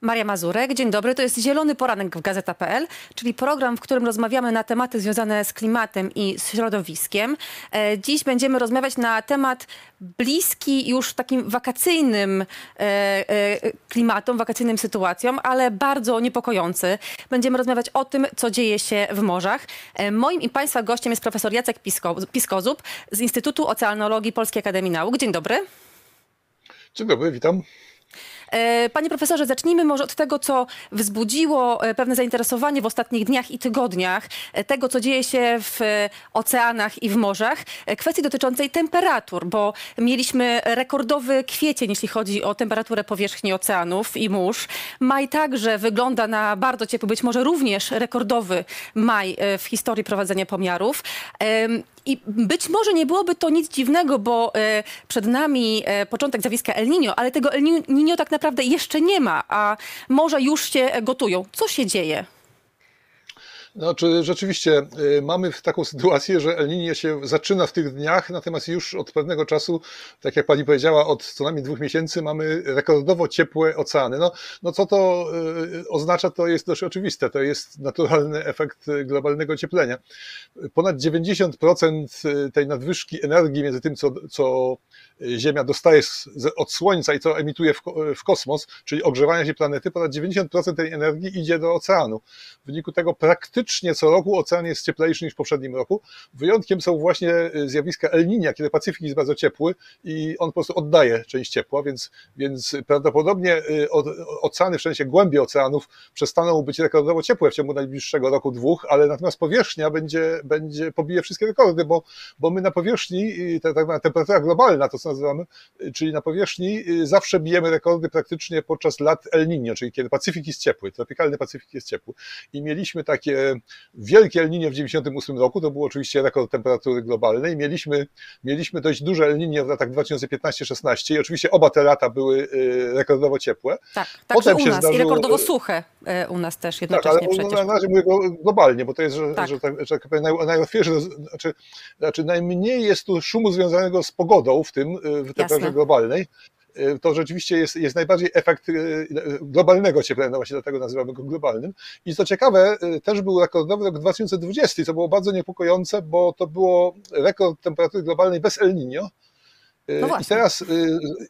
Maria Mazurek, dzień dobry. To jest Zielony Poranek w Gazeta.pl, czyli program, w którym rozmawiamy na tematy związane z klimatem i środowiskiem. E, dziś będziemy rozmawiać na temat bliski już takim wakacyjnym e, e, klimatom, wakacyjnym sytuacjom, ale bardzo niepokojący. Będziemy rozmawiać o tym, co dzieje się w morzach. Moim i Państwa gościem jest profesor Jacek Pisko, Piskozub z Instytutu Oceanologii Polskiej Akademii Nauk. Dzień dobry. Dzień dobry, witam. E, panie profesorze, zacznijmy może od tego, co wzbudziło e, pewne zainteresowanie w ostatnich dniach i tygodniach e, tego, co dzieje się w oceanach i w morzach, kwestii dotyczącej temperatur, bo mieliśmy rekordowy kwiecień, jeśli chodzi o temperaturę powierzchni oceanów i mórz. Maj także wygląda na bardzo ciepły, być może również rekordowy maj w historii prowadzenia pomiarów. I być może nie byłoby to nic dziwnego, bo e, przed nami e, początek zjawiska El Niño, ale tego El Niño tak naprawdę jeszcze nie ma, a morza już się gotują. Co się dzieje? Znaczy, rzeczywiście y, mamy taką sytuację, że El Niño się zaczyna w tych dniach, natomiast już od pewnego czasu, tak jak pani powiedziała, od co najmniej dwóch miesięcy mamy rekordowo ciepłe oceany. No, no co to y, oznacza, to jest dość oczywiste. To jest naturalny efekt globalnego ocieplenia. Ponad 90% tej nadwyżki energii między tym, co, co Ziemia dostaje od Słońca i co emituje w, kosmos, czyli ogrzewania się planety, ponad 90% tej energii idzie do oceanu. W wyniku tego praktycznie co roku ocean jest cieplejszy niż w poprzednim roku. Wyjątkiem są właśnie y, zjawiska El Niña, kiedy Pacyfik jest bardzo ciepły i on po prostu oddaje część ciepła, więc, więc prawdopodobnie y, oceany, w sensie głębie oceanów przestaną być rekordowo ciepłe w ciągu najbliższego roku, dwóch, ale natomiast powierzchnia będzie, będzie pobije wszystkie rekordy, bo, bo my na powierzchni, ta, ta temperatura globalna, to co nazywamy, czyli na powierzchni, y, zawsze bijemy rekordy praktycznie podczas lat El Niño, czyli kiedy Pacyfik jest ciepły, tropikalny Pacyfik jest ciepły. I mieliśmy takie wielkie El Niño w 98 roku, to był oczywiście rekord temperatury globalnej. Mieliśmy, mieliśmy dość duże El Niño w latach 2015-16 i oczywiście oba te lata były y, rekordowo ciepłe. Tak, także u nas zdarzyło... i rekordowo suche y, u nas też jednocześnie tak, ale przecież. Na razie mówię globalnie, bo to jest, że, tak. że, tak, że tak powiem, najłatwiejsze, znaczy, znaczy najmniej jest tu szumu związanego z pogodą w tym, w temperaturze globalnej, y, to rzeczywiście jest, jest najbardziej efekt y, globalnego cieplenia, właśnie dlatego nazywamy go globalnym. I co ciekawe, y, też był rekordowy rok 2020, co było bardzo niepokojące, bo to było rekord temperatury globalnej bez El Niño. No I teraz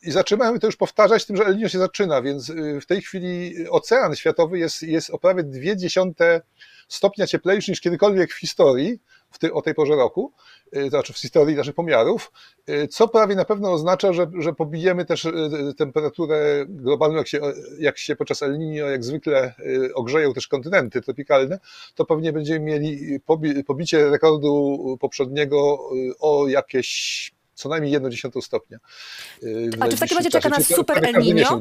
i zaczynamy to już powtarzać tym, że El Niño się zaczyna, więc w tej chwili ocean światowy jest, jest o prawie dwie dziesiąte stopnia cieplejszy niż kiedykolwiek w historii w ty, o tej porze roku, y, znaczy w historii naszych pomiarów, y, co prawie na pewno oznacza, że, że pobijemy też y, temperaturę globalną, jak się, jak się podczas El Niño jak zwykle ogrzeją też kontynenty tropikalne, to pewnie będziemy mieli pobicie rekordu poprzedniego o jakieś co najmniej 1,1 stopnia. A czy w takim razie czeka nas super El Niño?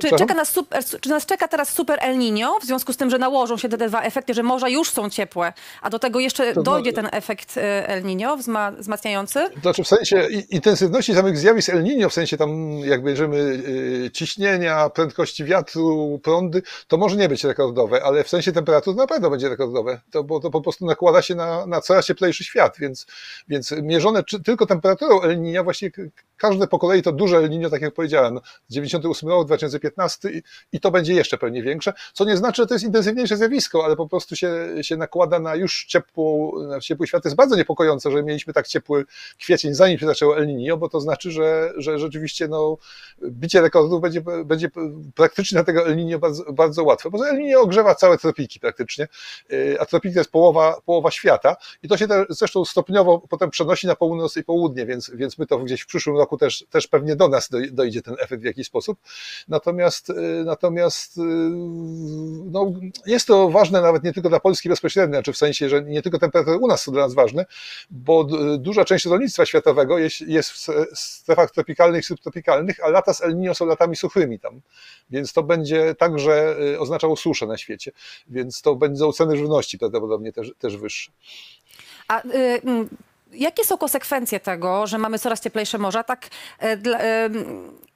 Czy, czeka nas super, czy nas czeka teraz super El Niño, w związku z tym, że nałożą się te dwa efekty, że morza już są ciepłe, a do tego jeszcze to dojdzie ten efekt e, El Niño wzmacniający? To znaczy w sensie intensywności samych zjawisk El Niño, w sensie tam jak bierzemy e, ciśnienia, prędkości wiatru, prądy, to może nie być rekordowe, ale w sensie temperatury na pewno będzie rekordowe, to, bo to po prostu nakłada się na, na coraz cieplejszy świat, więc, więc mierzone czy, tylko temperaturą El Niño, właściwie każde po kolei to duże El Niño, tak jak powiedziałem, 98 rok, 2015 15 i, i to będzie jeszcze pewnie większe, co nie znaczy, że to jest intensywniejsze zjawisko, ale po prostu się, się nakłada na już ciepłą, na ciepły świat. To jest bardzo niepokojące, że mieliśmy tak ciepły kwiecień, zanim się zaczęło El Niño, bo to znaczy, że, że rzeczywiście no, bicie rekordów będzie, będzie praktycznie na tego El Niño bardzo, bardzo łatwe, bo El Niño ogrzewa całe tropiki praktycznie, y, a tropiki to jest połowa, połowa świata i to się też, zresztą stopniowo potem przenosi na północ i południe, więc, więc my to gdzieś w przyszłym roku też, też pewnie do nas dojdzie ten efekt w jakiś sposób. Natomiast Natomiast, y, natomiast y, no, jest to ważne nawet nie tylko dla Polski bezpośrednio, znaczy w sensie, że nie tylko temperatury u nas są dla nas ważne, bo duża część rolnictwa światowego jest, jest w strefach tropikalnych subtropikalnych, a lata z El Niño są latami suchymi tam, więc to będzie także y, oznaczało suszę na świecie, więc to będą ceny żywności prawdopodobnie też, też wyższe. A, y Jakie są konsekwencje tego, że mamy coraz cieplejsze morza? Tak, e, e,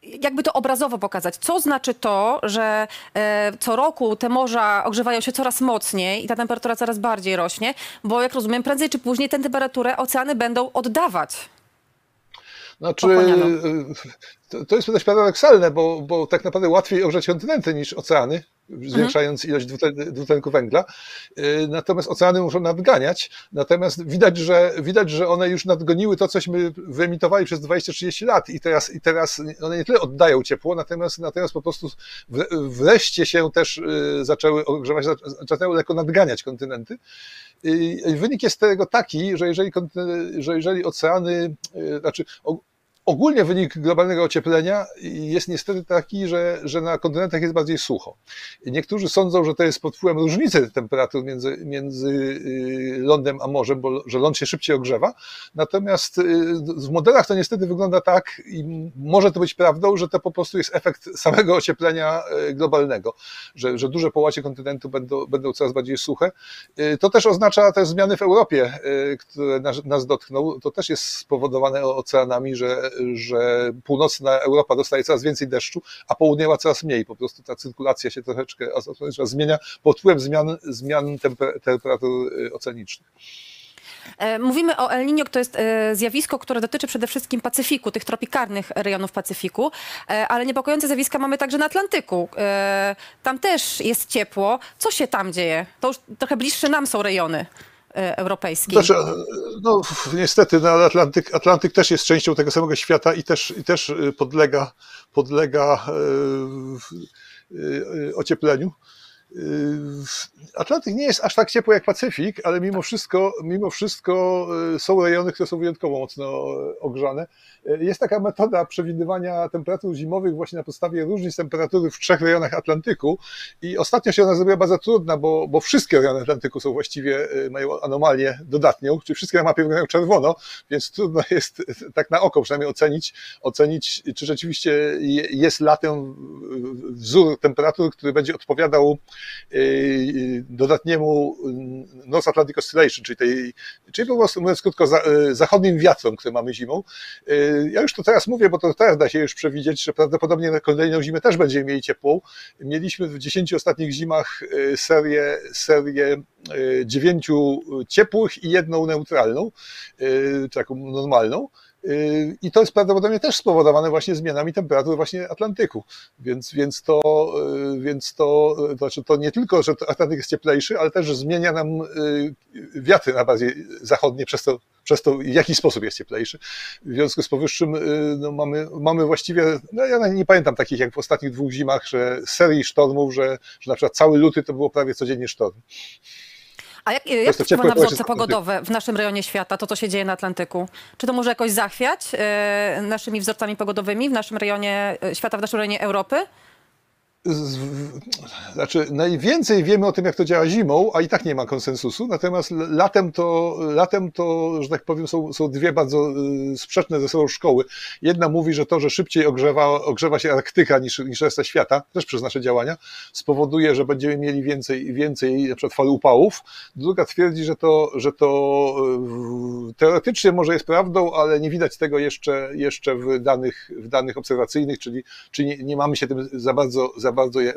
jakby to obrazowo pokazać. Co znaczy to, że e, co roku te morza ogrzewają się coraz mocniej i ta temperatura coraz bardziej rośnie? Bo jak rozumiem, prędzej czy później tę temperaturę oceany będą oddawać. Znaczy, to, to jest dość paradoksalne, bo, bo tak naprawdę łatwiej ogrzać kontynenty niż oceany, zwiększając mhm. ilość dwutlenku węgla. Y, natomiast oceany muszą nadganiać. Natomiast widać, że, widać, że one już nadgoniły to, cośmy wyemitowali przez 20-30 lat i teraz, i teraz one nie tyle oddają ciepło, natomiast, natomiast po prostu wreszcie się też y, zaczęły ogrzewać, zaczęły lekko nadganiać kontynenty. I wynik jest tego taki, że jeżeli, że jeżeli oceany, y, znaczy Ogólnie wynik globalnego ocieplenia jest niestety taki, że, że na kontynentach jest bardziej sucho. Niektórzy sądzą, że to jest pod wpływem różnicy temperatur między, między y, lądem a morzem, bo że ląd się szybciej ogrzewa. Natomiast y, w modelach to niestety wygląda tak i może to być prawdą, że to po prostu jest efekt samego ocieplenia y, globalnego, że, że duże połacie kontynentu będą, będą coraz bardziej suche. To też oznacza te zmiany w Europie, które nas, nas dotkną. To też jest spowodowane oceanami, że że północna Europa dostaje coraz więcej deszczu, a południowa coraz mniej. Po prostu ta cyrkulacja się troszeczkę zmienia pod wpływem zmian, zmian temperatur y, oceanicznych. E, mówimy o El Niño, to jest e, zjawisko, które dotyczy przede wszystkim Pacyfiku, tych tropikalnych rejonów Pacyfiku, e, ale niepokojące zjawiska mamy także na Atlantyku. Tam też jest ciepło. Co się tam dzieje? To już trochę bliższe nam są rejony. E, europejskiej. Znaczy, no, niestety no, Atlantyk, Atlantyk też jest częścią tego samego świata i też, i też e, podlega, podlega e, ociepleniu. Atlantyk nie jest aż tak ciepły jak Pacyfik, ale mimo wszystko, mimo wszystko są rejony, które są wyjątkowo mocno ogrzane. Jest taka metoda przewidywania temperatur zimowych właśnie na podstawie różnic temperatury w trzech rejonach Atlantyku i ostatnio się ona zrobiła bardzo trudna, bo, bo wszystkie rejony Atlantyku są właściwie, y, mają anomalię dodatnią, czyli wszystkie na mapie wyglądają czerwono, więc trudno jest tak na oko przynajmniej ocenić, ocenić czy rzeczywiście jest latem wzór temperatur, który będzie odpowiadał y, dodatniemu North Atlantic Oscillation, czyli, tej, czyli po prostu mówiąc krótko y, zachodnim wiatrom, które mamy zimą ja już to teraz mówię, bo to teraz da się już przewidzieć, że prawdopodobnie na kolejną zimę też będziemy mieli ciepłą. Mieliśmy w 10 ostatnich zimach y, serię, serię y, dziewięciu ciepłych i jedną neutralną, y, taką normalną. I to jest prawdopodobnie też spowodowane właśnie zmianami temperatur właśnie Atlantyku. Więc, więc, to, więc to, to, znaczy to nie tylko, że Atlantyk jest cieplejszy, ale też zmienia nam wiatry na bazie zachodniej, przez to przez to w jaki sposób jest cieplejszy. W związku z powyższym no, mamy, mamy właściwie, no ja nie pamiętam takich jak w ostatnich dwóch zimach, że serii sztormów, że, że na przykład cały luty to było prawie codziennie sztorm. A jak, jak to wpływa na wzorce pogodowe w naszym rejonie świata, to co się dzieje na Atlantyku? Czy to może jakoś zachwiać e, naszymi wzorcami pogodowymi w naszym rejonie e, świata, w naszym rejonie Europy? Znaczy najwięcej wiemy o tym, jak to działa zimą, a i tak nie ma konsensusu, natomiast latem to, latem to że tak powiem, są, są dwie bardzo y, sprzeczne ze sobą szkoły. Jedna mówi, że to, że szybciej ogrzewa, ogrzewa się Arktyka niż, niż reszta świata, też przez nasze działania, spowoduje, że będziemy mieli więcej, więcej na przykład fal upałów. Druga twierdzi, że to, że to y, teoretycznie może jest prawdą, ale nie widać tego jeszcze, jeszcze w, danych, w danych obserwacyjnych, czyli, czyli nie, nie mamy się tym za bardzo, za bardzo e,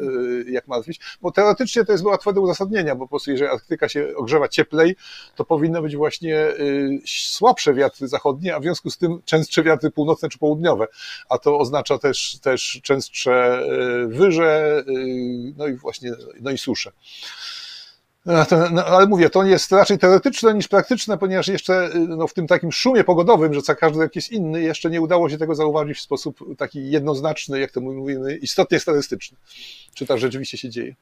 jak martwić, bo teoretycznie to jest łatwe do uzasadnienia, bo po prostu jeżeli Arktyka się ogrzewa cieplej, to powinno być właśnie e, słabsze wiatry zachodnie, a w związku z tym częstsze wiatry północne czy południowe, a to oznacza też, też częstsze e, wyże, no i właśnie, no i susze. No, ale mówię, to jest raczej teoretyczne niż praktyczne, ponieważ jeszcze no, w tym takim szumie pogodowym, że każdy rok jest inny, jeszcze nie udało się tego zauważyć w sposób taki jednoznaczny, jak to mówimy, istotnie statystyczny. Czy tak rzeczywiście się dzieje?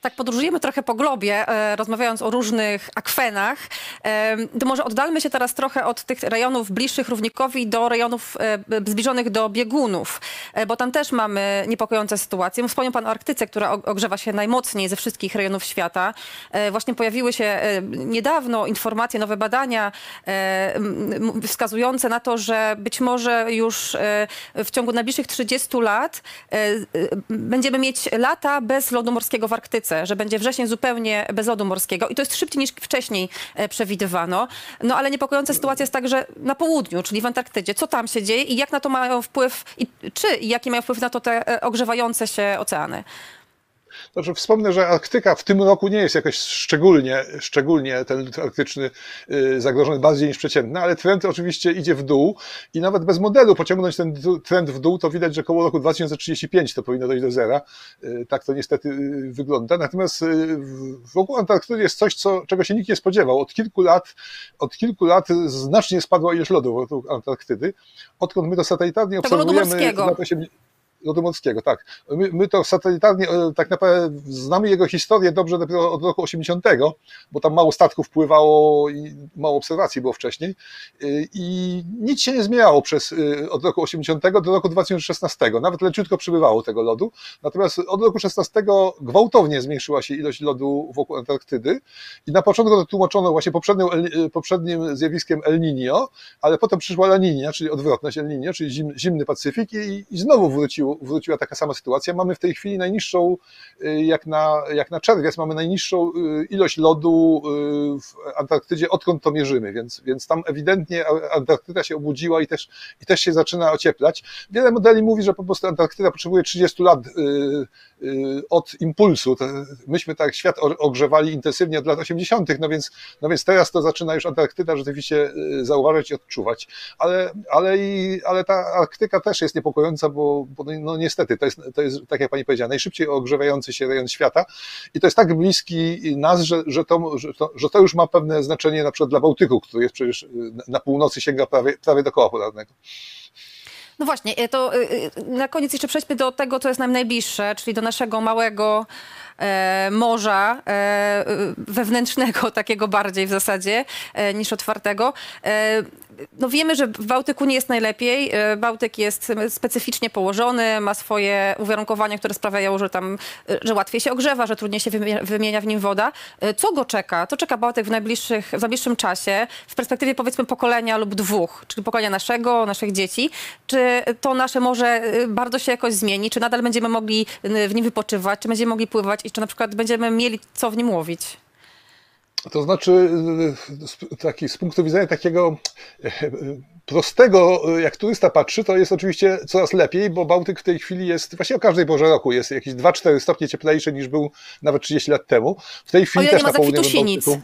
Tak podróżujemy trochę po globie, e, rozmawiając o różnych akwenach. E, to może oddalmy się teraz trochę od tych rejonów bliższych równikowi do rejonów e, zbliżonych do biegunów, bo tam też mamy niepokojące sytuacje. Wspomniał Pan o Arktyce, która ogrzewa się najmocniej ze wszystkich rejonów świata. Właśnie pojawiły się niedawno informacje, nowe badania wskazujące na to, że być może już w ciągu najbliższych 30 lat będziemy mieć lata bez lodu morskiego w Arktyce. Arktyce, że będzie wrzesień zupełnie bez lodu morskiego i to jest szybciej niż wcześniej e, przewidywano. No ale niepokojąca sytuacja jest także na południu, czyli w Antarktydzie. Co tam się dzieje i jak na to mają wpływ, i czy i jaki mają wpływ na to te e, ogrzewające się oceany? Znaczy wspomnę, że Arktyka w tym roku nie jest jakoś szczególnie, szczególnie ten arktyczny y, zagrożony bardziej niż przeciętny, ale trend oczywiście idzie w dół i nawet bez modelu pociągnąć ten trend w dół, to widać, że koło roku 2035 to powinno dojść do zera. Y, tak to niestety y, wygląda. Natomiast wokół Antarktydy jest coś, co, czego się nikt nie spodziewał. Od kilku lat, od kilku lat znacznie spadła ilość lodu wokół Antarktydy. Odkąd my to satelitarnie obserwujemy, lodu morskiego, tak. My, my, to satelitarnie e, tak naprawdę znamy jego historię dobrze dopiero od roku 80, bo tam mało statków pływało i mało obserwacji było wcześniej. E, i nic się nie zmieniało przez, e, od roku 80 do roku 2016, nawet leciutko przybywało tego lodu, natomiast od roku 16 gwałtownie zmniejszyła się ilość lodu wokół Antarktydy. I na początku to tłumaczono właśnie poprzednim, poprzednim zjawiskiem El Niño, ale potem przyszła La Niña, czyli odwrotność El Niño, czyli zim, zimny Pacyfik i, i znowu wróciło wróciła taka sama sytuacja. Mamy w tej chwili najniższą, y, jak na, jak na czerwiec, mamy najniższą y, ilość lodu y, w Antarktydzie, odkąd to mierzymy, więc, więc tam ewidentnie Antarktyda się obudziła i też, i też się zaczyna ocieplać. Wiele modeli mówi, że po prostu Antarktyda potrzebuje 30 lat od impulsu. Myśmy tak świat ogrzewali intensywnie od lat 80., no więc, no więc teraz to zaczyna już Antarktyda rzeczywiście zauważyć i odczuwać. Ale, ale, i, ale ta Arktyka też jest niepokojąca, bo, bo no niestety, to jest, to jest, tak jak pani powiedziała, najszybciej ogrzewający się rejon świata i to jest tak bliski nas, że, że, to, że, to, że to już ma pewne znaczenie na przykład dla Bałtyku, który jest przecież na północy sięga prawie, prawie do koła polarnego. No właśnie, e, to e, e, na koniec jeszcze przejdźmy do tego, co jest nam najbliższe, czyli do naszego małego morza e, wewnętrznego, takiego bardziej w zasadzie e, niż otwartego. no wiemy, że w Bałtyku nie jest najlepiej. Bałtyk jest specyficznie położony, ma swoje uwarunkowania, które sprawiają, że tam, że łatwiej się ogrzewa, że trudniej się wymienia w nim woda. Co go czeka? Co czeka Bałtyk w, najbliższych, w najbliższym czasie, w perspektywie powiedzmy pokolenia lub dwóch, czyli pokolenia naszego, naszych dzieci? Czy to nasze morze bardzo się jakoś zmieni? Czy nadal będziemy mogli w nim wypoczywać? Czy będziemy mogli pływać? i czy na przykład będziemy mieli co w nim łowić? To znaczy, taki, z punktu widzenia takiego e, prostego, jak turysta patrzy, to jest oczywiście coraz lepiej, bo Bałtyk w tej chwili jest, właściwie o każdej porze roku jest jakieś 2-4 stopnie cieplejszy niż był nawet 30 lat temu. W tej chwili też na południowym Bałtyku...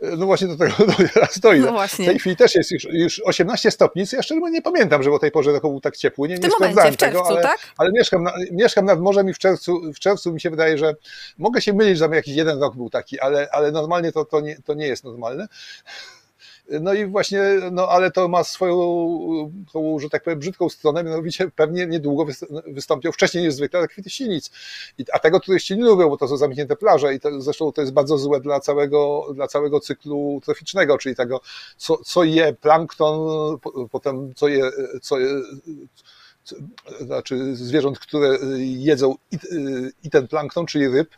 No właśnie do tego teraz dojdę. No w tej chwili też jest już, już 18 stopni, co ja szczerze nie pamiętam, że o tej porze roku był tak ciepły. Nie, nie w tym momencie, w czerwcu, tego, ale, tak? ale mieszkam, na, mieszkam nad morzem i w czerwcu, w czerwcu mi się wydaje, że mogę się mylić, że jakiś jeden rok był taki, ale, ale normalnie to, to, nie, to nie jest normalne. No i właśnie, no ale to ma swoją, tą, że tak powiem, brzydką stronę, mianowicie pewnie niedługo wystąpią wcześniej niż zwykle kwity sinic. A tego turyści nie lubią, bo to są zamknięte plaże i to, zresztą to jest bardzo złe dla całego, dla całego cyklu troficznego, czyli tego, co, co je plankton, potem co je, co je znaczy zwierząt, które jedzą i, i ten plankton, czyli ryb,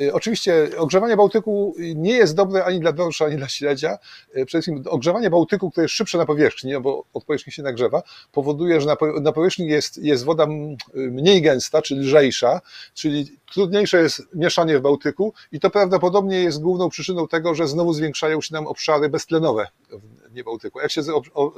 Y, oczywiście ogrzewanie Bałtyku nie jest dobre ani dla dorsza, ani dla śledzia. Y, przede wszystkim ogrzewanie Bałtyku, które jest szybsze na powierzchni, no bo od powierzchni się nagrzewa, powoduje, że na powierzchni jest, jest woda mniej gęsta, czy lżejsza, czyli trudniejsze jest mieszanie w Bałtyku i to prawdopodobnie jest główną przyczyną tego, że znowu zwiększają się nam obszary beztlenowe w nie Bałtyku. Jak się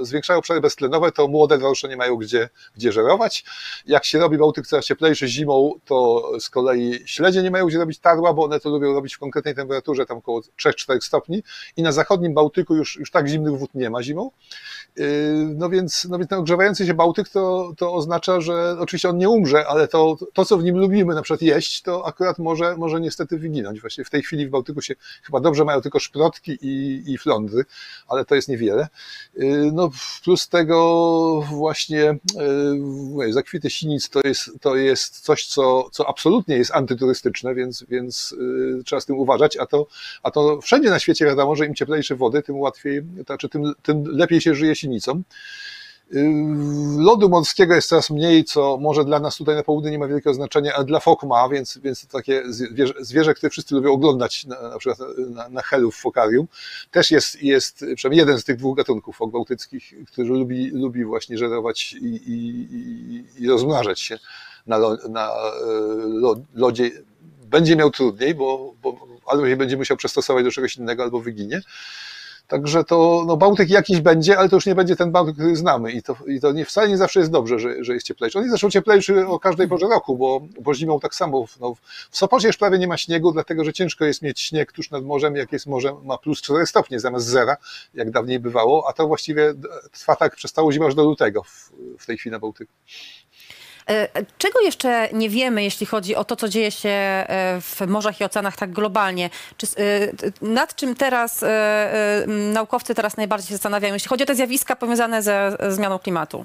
zwiększają obszary beztlenowe, to młode dorsze nie mają gdzie, gdzie żerować. Jak się robi Bałtyk coraz cieplejszy zimą, to z kolei śledzie nie mają gdzie robić tarła, bo one to lubią robić w konkretnej temperaturze, tam około 3-4 stopni i na zachodnim Bałtyku już, już tak zimnych wód nie ma zimą. Yy, no więc, no więc ten ogrzewający się Bałtyk to, to oznacza, że oczywiście on nie umrze, ale to, to, co w nim lubimy na przykład jeść, to akurat może, może niestety wyginąć. Właśnie w tej chwili w Bałtyku się chyba dobrze mają tylko szprotki i, i flądry, ale to jest niewiele. Yy, no plus tego właśnie yy, zakwity sinic to jest, to jest coś, co, co absolutnie jest antyturystyczne, więc, więc Y, trzeba z tym uważać, a to, a to wszędzie na świecie wiadomo, że im cieplejsze wody, tym łatwiej, to znaczy tym, tym lepiej się żyje sinicą. Lodu morskiego jest coraz mniej, co może dla nas tutaj na południu nie ma wielkiego znaczenia, ale dla fok ma, więc, więc to takie zwierzę, zwierzę, które wszyscy lubią oglądać, na, na przykład na, na helu w fokarium, też jest, jest przynajmniej jeden z tych dwóch gatunków fok bałtyckich, który lubi, lubi właśnie żerować i, i, i, i rozmnażać się na, na e, lodzie będzie miał trudniej, bo, bo albo się będzie musiał przystosować do czegoś innego, albo wyginie. Także to no, Bałtyk jakiś będzie, ale to już nie będzie ten Bałtyk, który znamy. I to, i to nie, wcale nie zawsze jest dobrze, że, że jest cieplejszy. On jest zresztą cieplejszy o każdej porze roku, bo, bo zimą tak samo. No, w Sopocie już prawie nie ma śniegu, dlatego że ciężko jest mieć śnieg tuż nad morzem, jak jest morze, ma plus 4 stopnie zamiast zera, jak dawniej bywało, a to właściwie trwa tak przez całą zimę aż do lutego w, w tej chwili na Bałtyku. E, Czego jeszcze nie wiemy, jeśli chodzi o to, co dzieje się e, w morzach i oceanach tak globalnie? Czy, e, nad czym teraz naukowcy teraz najbardziej się zastanawiają, jeśli chodzi o te zjawiska powiązane ze zmianą klimatu?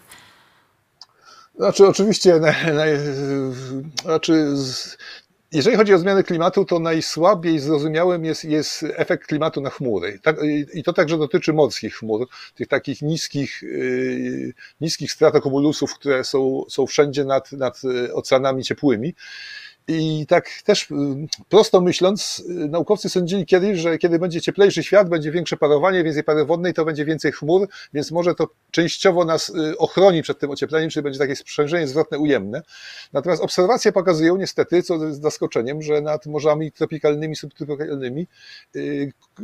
Znaczy, oczywiście, naj, naj, znaczy, jeżeli chodzi o zmianę klimatu, to najsłabiej zrozumiałym jest, jest efekt klimatu na chmury. Tak, i- to także dotyczy morskich chmur, tych takich niskich, yy, niskich stratokomulusów, które są, są wszędzie nad, nad y, oceanami ciepłymi. I tak też y, prosto myśląc, y, naukowcy sądzili kiedyś, że kiedy będzie cieplejszy świat, będzie większe parowanie, więcej pary wodnej, to będzie więcej chmur, więc może to częściowo nas y, ochroni przed tym ociepleniem, czyli będzie takie sprzężenie zwrotne ujemne. Natomiast obserwacje pokazują niestety, co jest zaskoczeniem, że nad morzami tropikalnymi, subtropikalnymi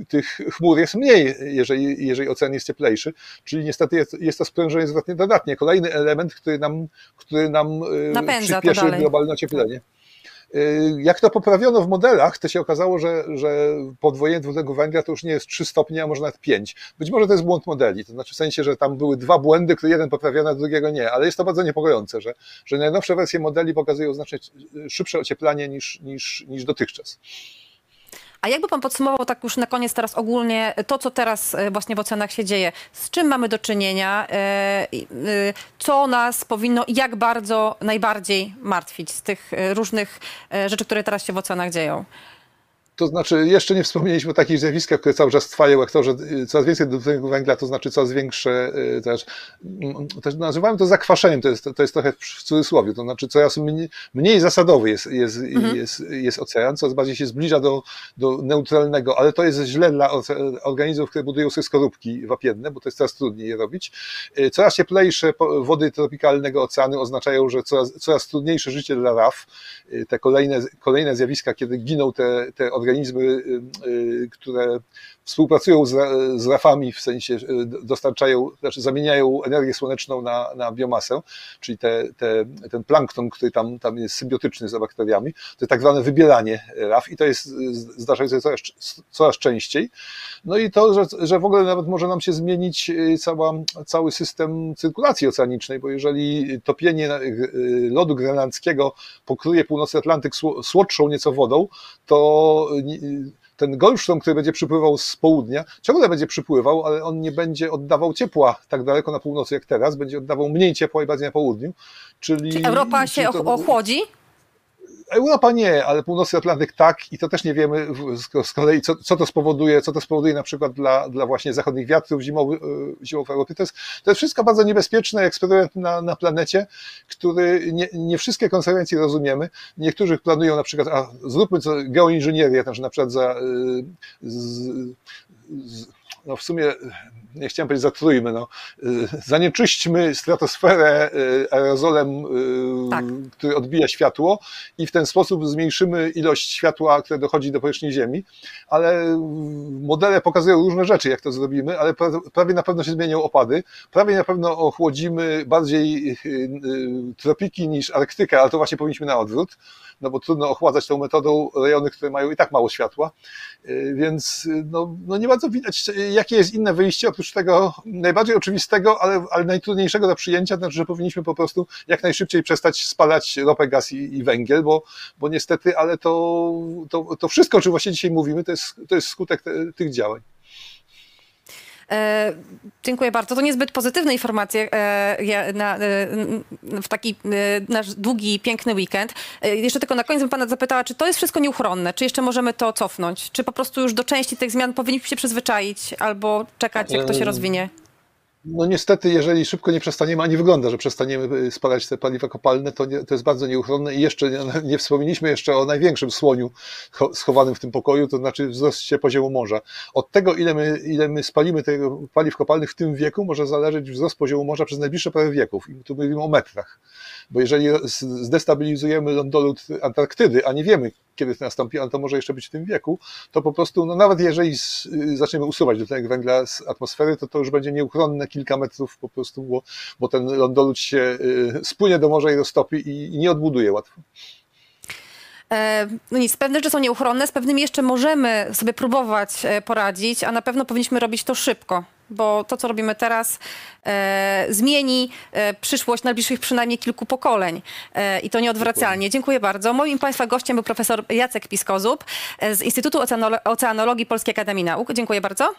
tych chmur jest mniej, jeżeli, jeżeli ocean jest cieplejszy, czyli niestety jest, jest to sprężenie zwrotnie dodatnie. Kolejny element, który nam, który nam Napędza przyspieszy globalne ocieplenie. Y, Jak to poprawiono w modelach, to się okazało, że, że podwojenie dwutlenku węgla to już nie jest 3 stopnie, a może nawet 5. Być może to jest błąd modeli, to znaczy w sensie, że tam były dwa błędy, które jeden poprawiony, a drugiego nie, ale jest to bardzo niepokojące, że, że najnowsze wersje modeli pokazują znacznie szybsze ocieplanie niż, niż, niż dotychczas. A jakby pan podsumował tak już na koniec teraz ogólnie to, co teraz e, właśnie w ocenach się dzieje, z czym mamy do czynienia, e, e, co nas powinno i jak bardzo najbardziej martwić z tych e, różnych e, rzeczy, które teraz się w ocenach dzieją? To znaczy, jeszcze nie wspomnieliśmy o takich zjawiskach, które cały czas trwają, jak to, że y, coraz więcej dwutlenku węgla, to znaczy coraz większe y, też, mm, też nazywamy to zakwaszeniem, to jest, to jest trochę w cudzysłowie, to znaczy coraz mniej, mniej zasadowy jest, jest, jest, jest ocean, coraz bardziej się zbliża do, do neutralnego, ale to jest źle dla organizmów, które budują sobie skorupki wapienne, bo to jest coraz trudniej je robić. Y, Coraz cieplejsze wody tropikalnego oceanu oznaczają, że coraz, coraz trudniejsze życie dla raf, te kolejne, kolejne zjawiska, kiedy giną te, te organizmy, y, y, które współpracują z, z rafami, w sensie y, dostarczają, znaczy zamieniają energię słoneczną na, na biomasę, czyli te, te, ten plankton, który tam, tam jest symbiotyczny z bakteriami, to jest tak zwane wybielanie raf i to jest y, zdarza się coraz, coraz częściej. No i to, że, że w ogóle nawet może nam się zmienić y, cała, cały system cyrkulacji oceanicznej, bo jeżeli topienie lodu grenlandzkiego pokruje północny Atlantyk sło- słodszą nieco wodą, to ten Golfstrom, który będzie przypływał z południa, ciągle będzie przypływał, ale on nie będzie oddawał ciepła tak daleko na północy jak teraz, będzie oddawał mniej ciepła i bardziej na południu. Czyli, Czy Europa się to- och- ochłodzi? Europa nie, ale północny Atlantyk tak i to też nie wiemy z, kolei, co, co to spowoduje, co to spowoduje na przykład dla, dla właśnie zachodnich wiatrów zimowych, e, zimowych w Europie. To jest, to jest wszystko bardzo niebezpieczny eksperyment na, na planecie, który nie, nie wszystkie konsekwencje rozumiemy. Niektórzy planują na przykład, a zróbmy co, geoinżynierię, znaczy na przykład za, e, z, z, no w sumie nie chciałem powiedzieć zatrujmy, no, zanieczyśćmy stratosferę y, aerozolem, y, Tak. który odbija światło i w ten sposób zmniejszymy ilość światła, które dochodzi do powierzchni Ziemi, ale modele pokazują różne rzeczy, jak to zrobimy, ale pra- prawie na pewno się zmienią opady, prawie na pewno ochłodzimy bardziej y, tropiki niż Arktykę, ale to właśnie powinniśmy na odwrót, no bo trudno ochładzać tą metodą rejony, które mają i tak mało światła, więc no, no nie bardzo widać, jakie jest inne wyjście, oprócz tego najbardziej oczywistego, ale, ale najtrudniejszego do przyjęcia, to znaczy, że powinniśmy po prostu jak najszybciej przestać spalać ropę, gaz i, i węgiel, bo, bo niestety, ale to, to, to wszystko, o czym właśnie dzisiaj mówimy, to jest, to jest skutek te, tych działań. E, dziękuję bardzo. To niezbyt pozytywne informacje e, na, e, w taki e, nasz długi, piękny weekend. E, jeszcze tylko na koniec bym pana zapytała, czy to jest wszystko nieuchronne? Czy jeszcze możemy to cofnąć? Czy po prostu już do części tych zmian powinniśmy się przyzwyczaić albo czekać, jak to się rozwinie? No niestety, jeżeli szybko nie przestaniemy, a nie wygląda, że przestaniemy y, spalać te paliwa kopalne, to, nie, to jest bardzo nieuchronne i jeszcze nie, nie wspomnieliśmy jeszcze o największym słoniu cho- schowanym w tym pokoju, to znaczy wzroście poziomu morza. Od tego, ile my, ile my spalimy tego paliw kopalnych w tym wieku, może zależeć wzrost poziomu morza przez najbliższe parę wieków. I tu mówimy o metrach. Bo jeżeli zdestabilizujemy lądolud Antarktydy, a nie wiemy, kiedy to nastąpi, ale to może jeszcze być w tym wieku, to po prostu, no nawet jeżeli z, y, zaczniemy usuwać dwutlenek węgla z atmosfery, to to już będzie nieuchronne kilka metrów po prostu, bo, bo ten lądolud się y, spłynie do morza i roztopi i, i nie odbuduje łatwo. No nic, pewne rzeczy są nieuchronne, z pewnymi jeszcze możemy sobie próbować e, poradzić, a na pewno powinniśmy robić to szybko, bo to, co robimy teraz, e, zmieni e, przyszłość najbliższych przynajmniej kilku pokoleń i to nieodwracalnie. Dziękuję bardzo. Moim Państwa gościem był profesor Jacek Piskozub e, z Instytutu Oceanolo- Oceanologii Polskiej Akademii Nauk. Dziękuję bardzo.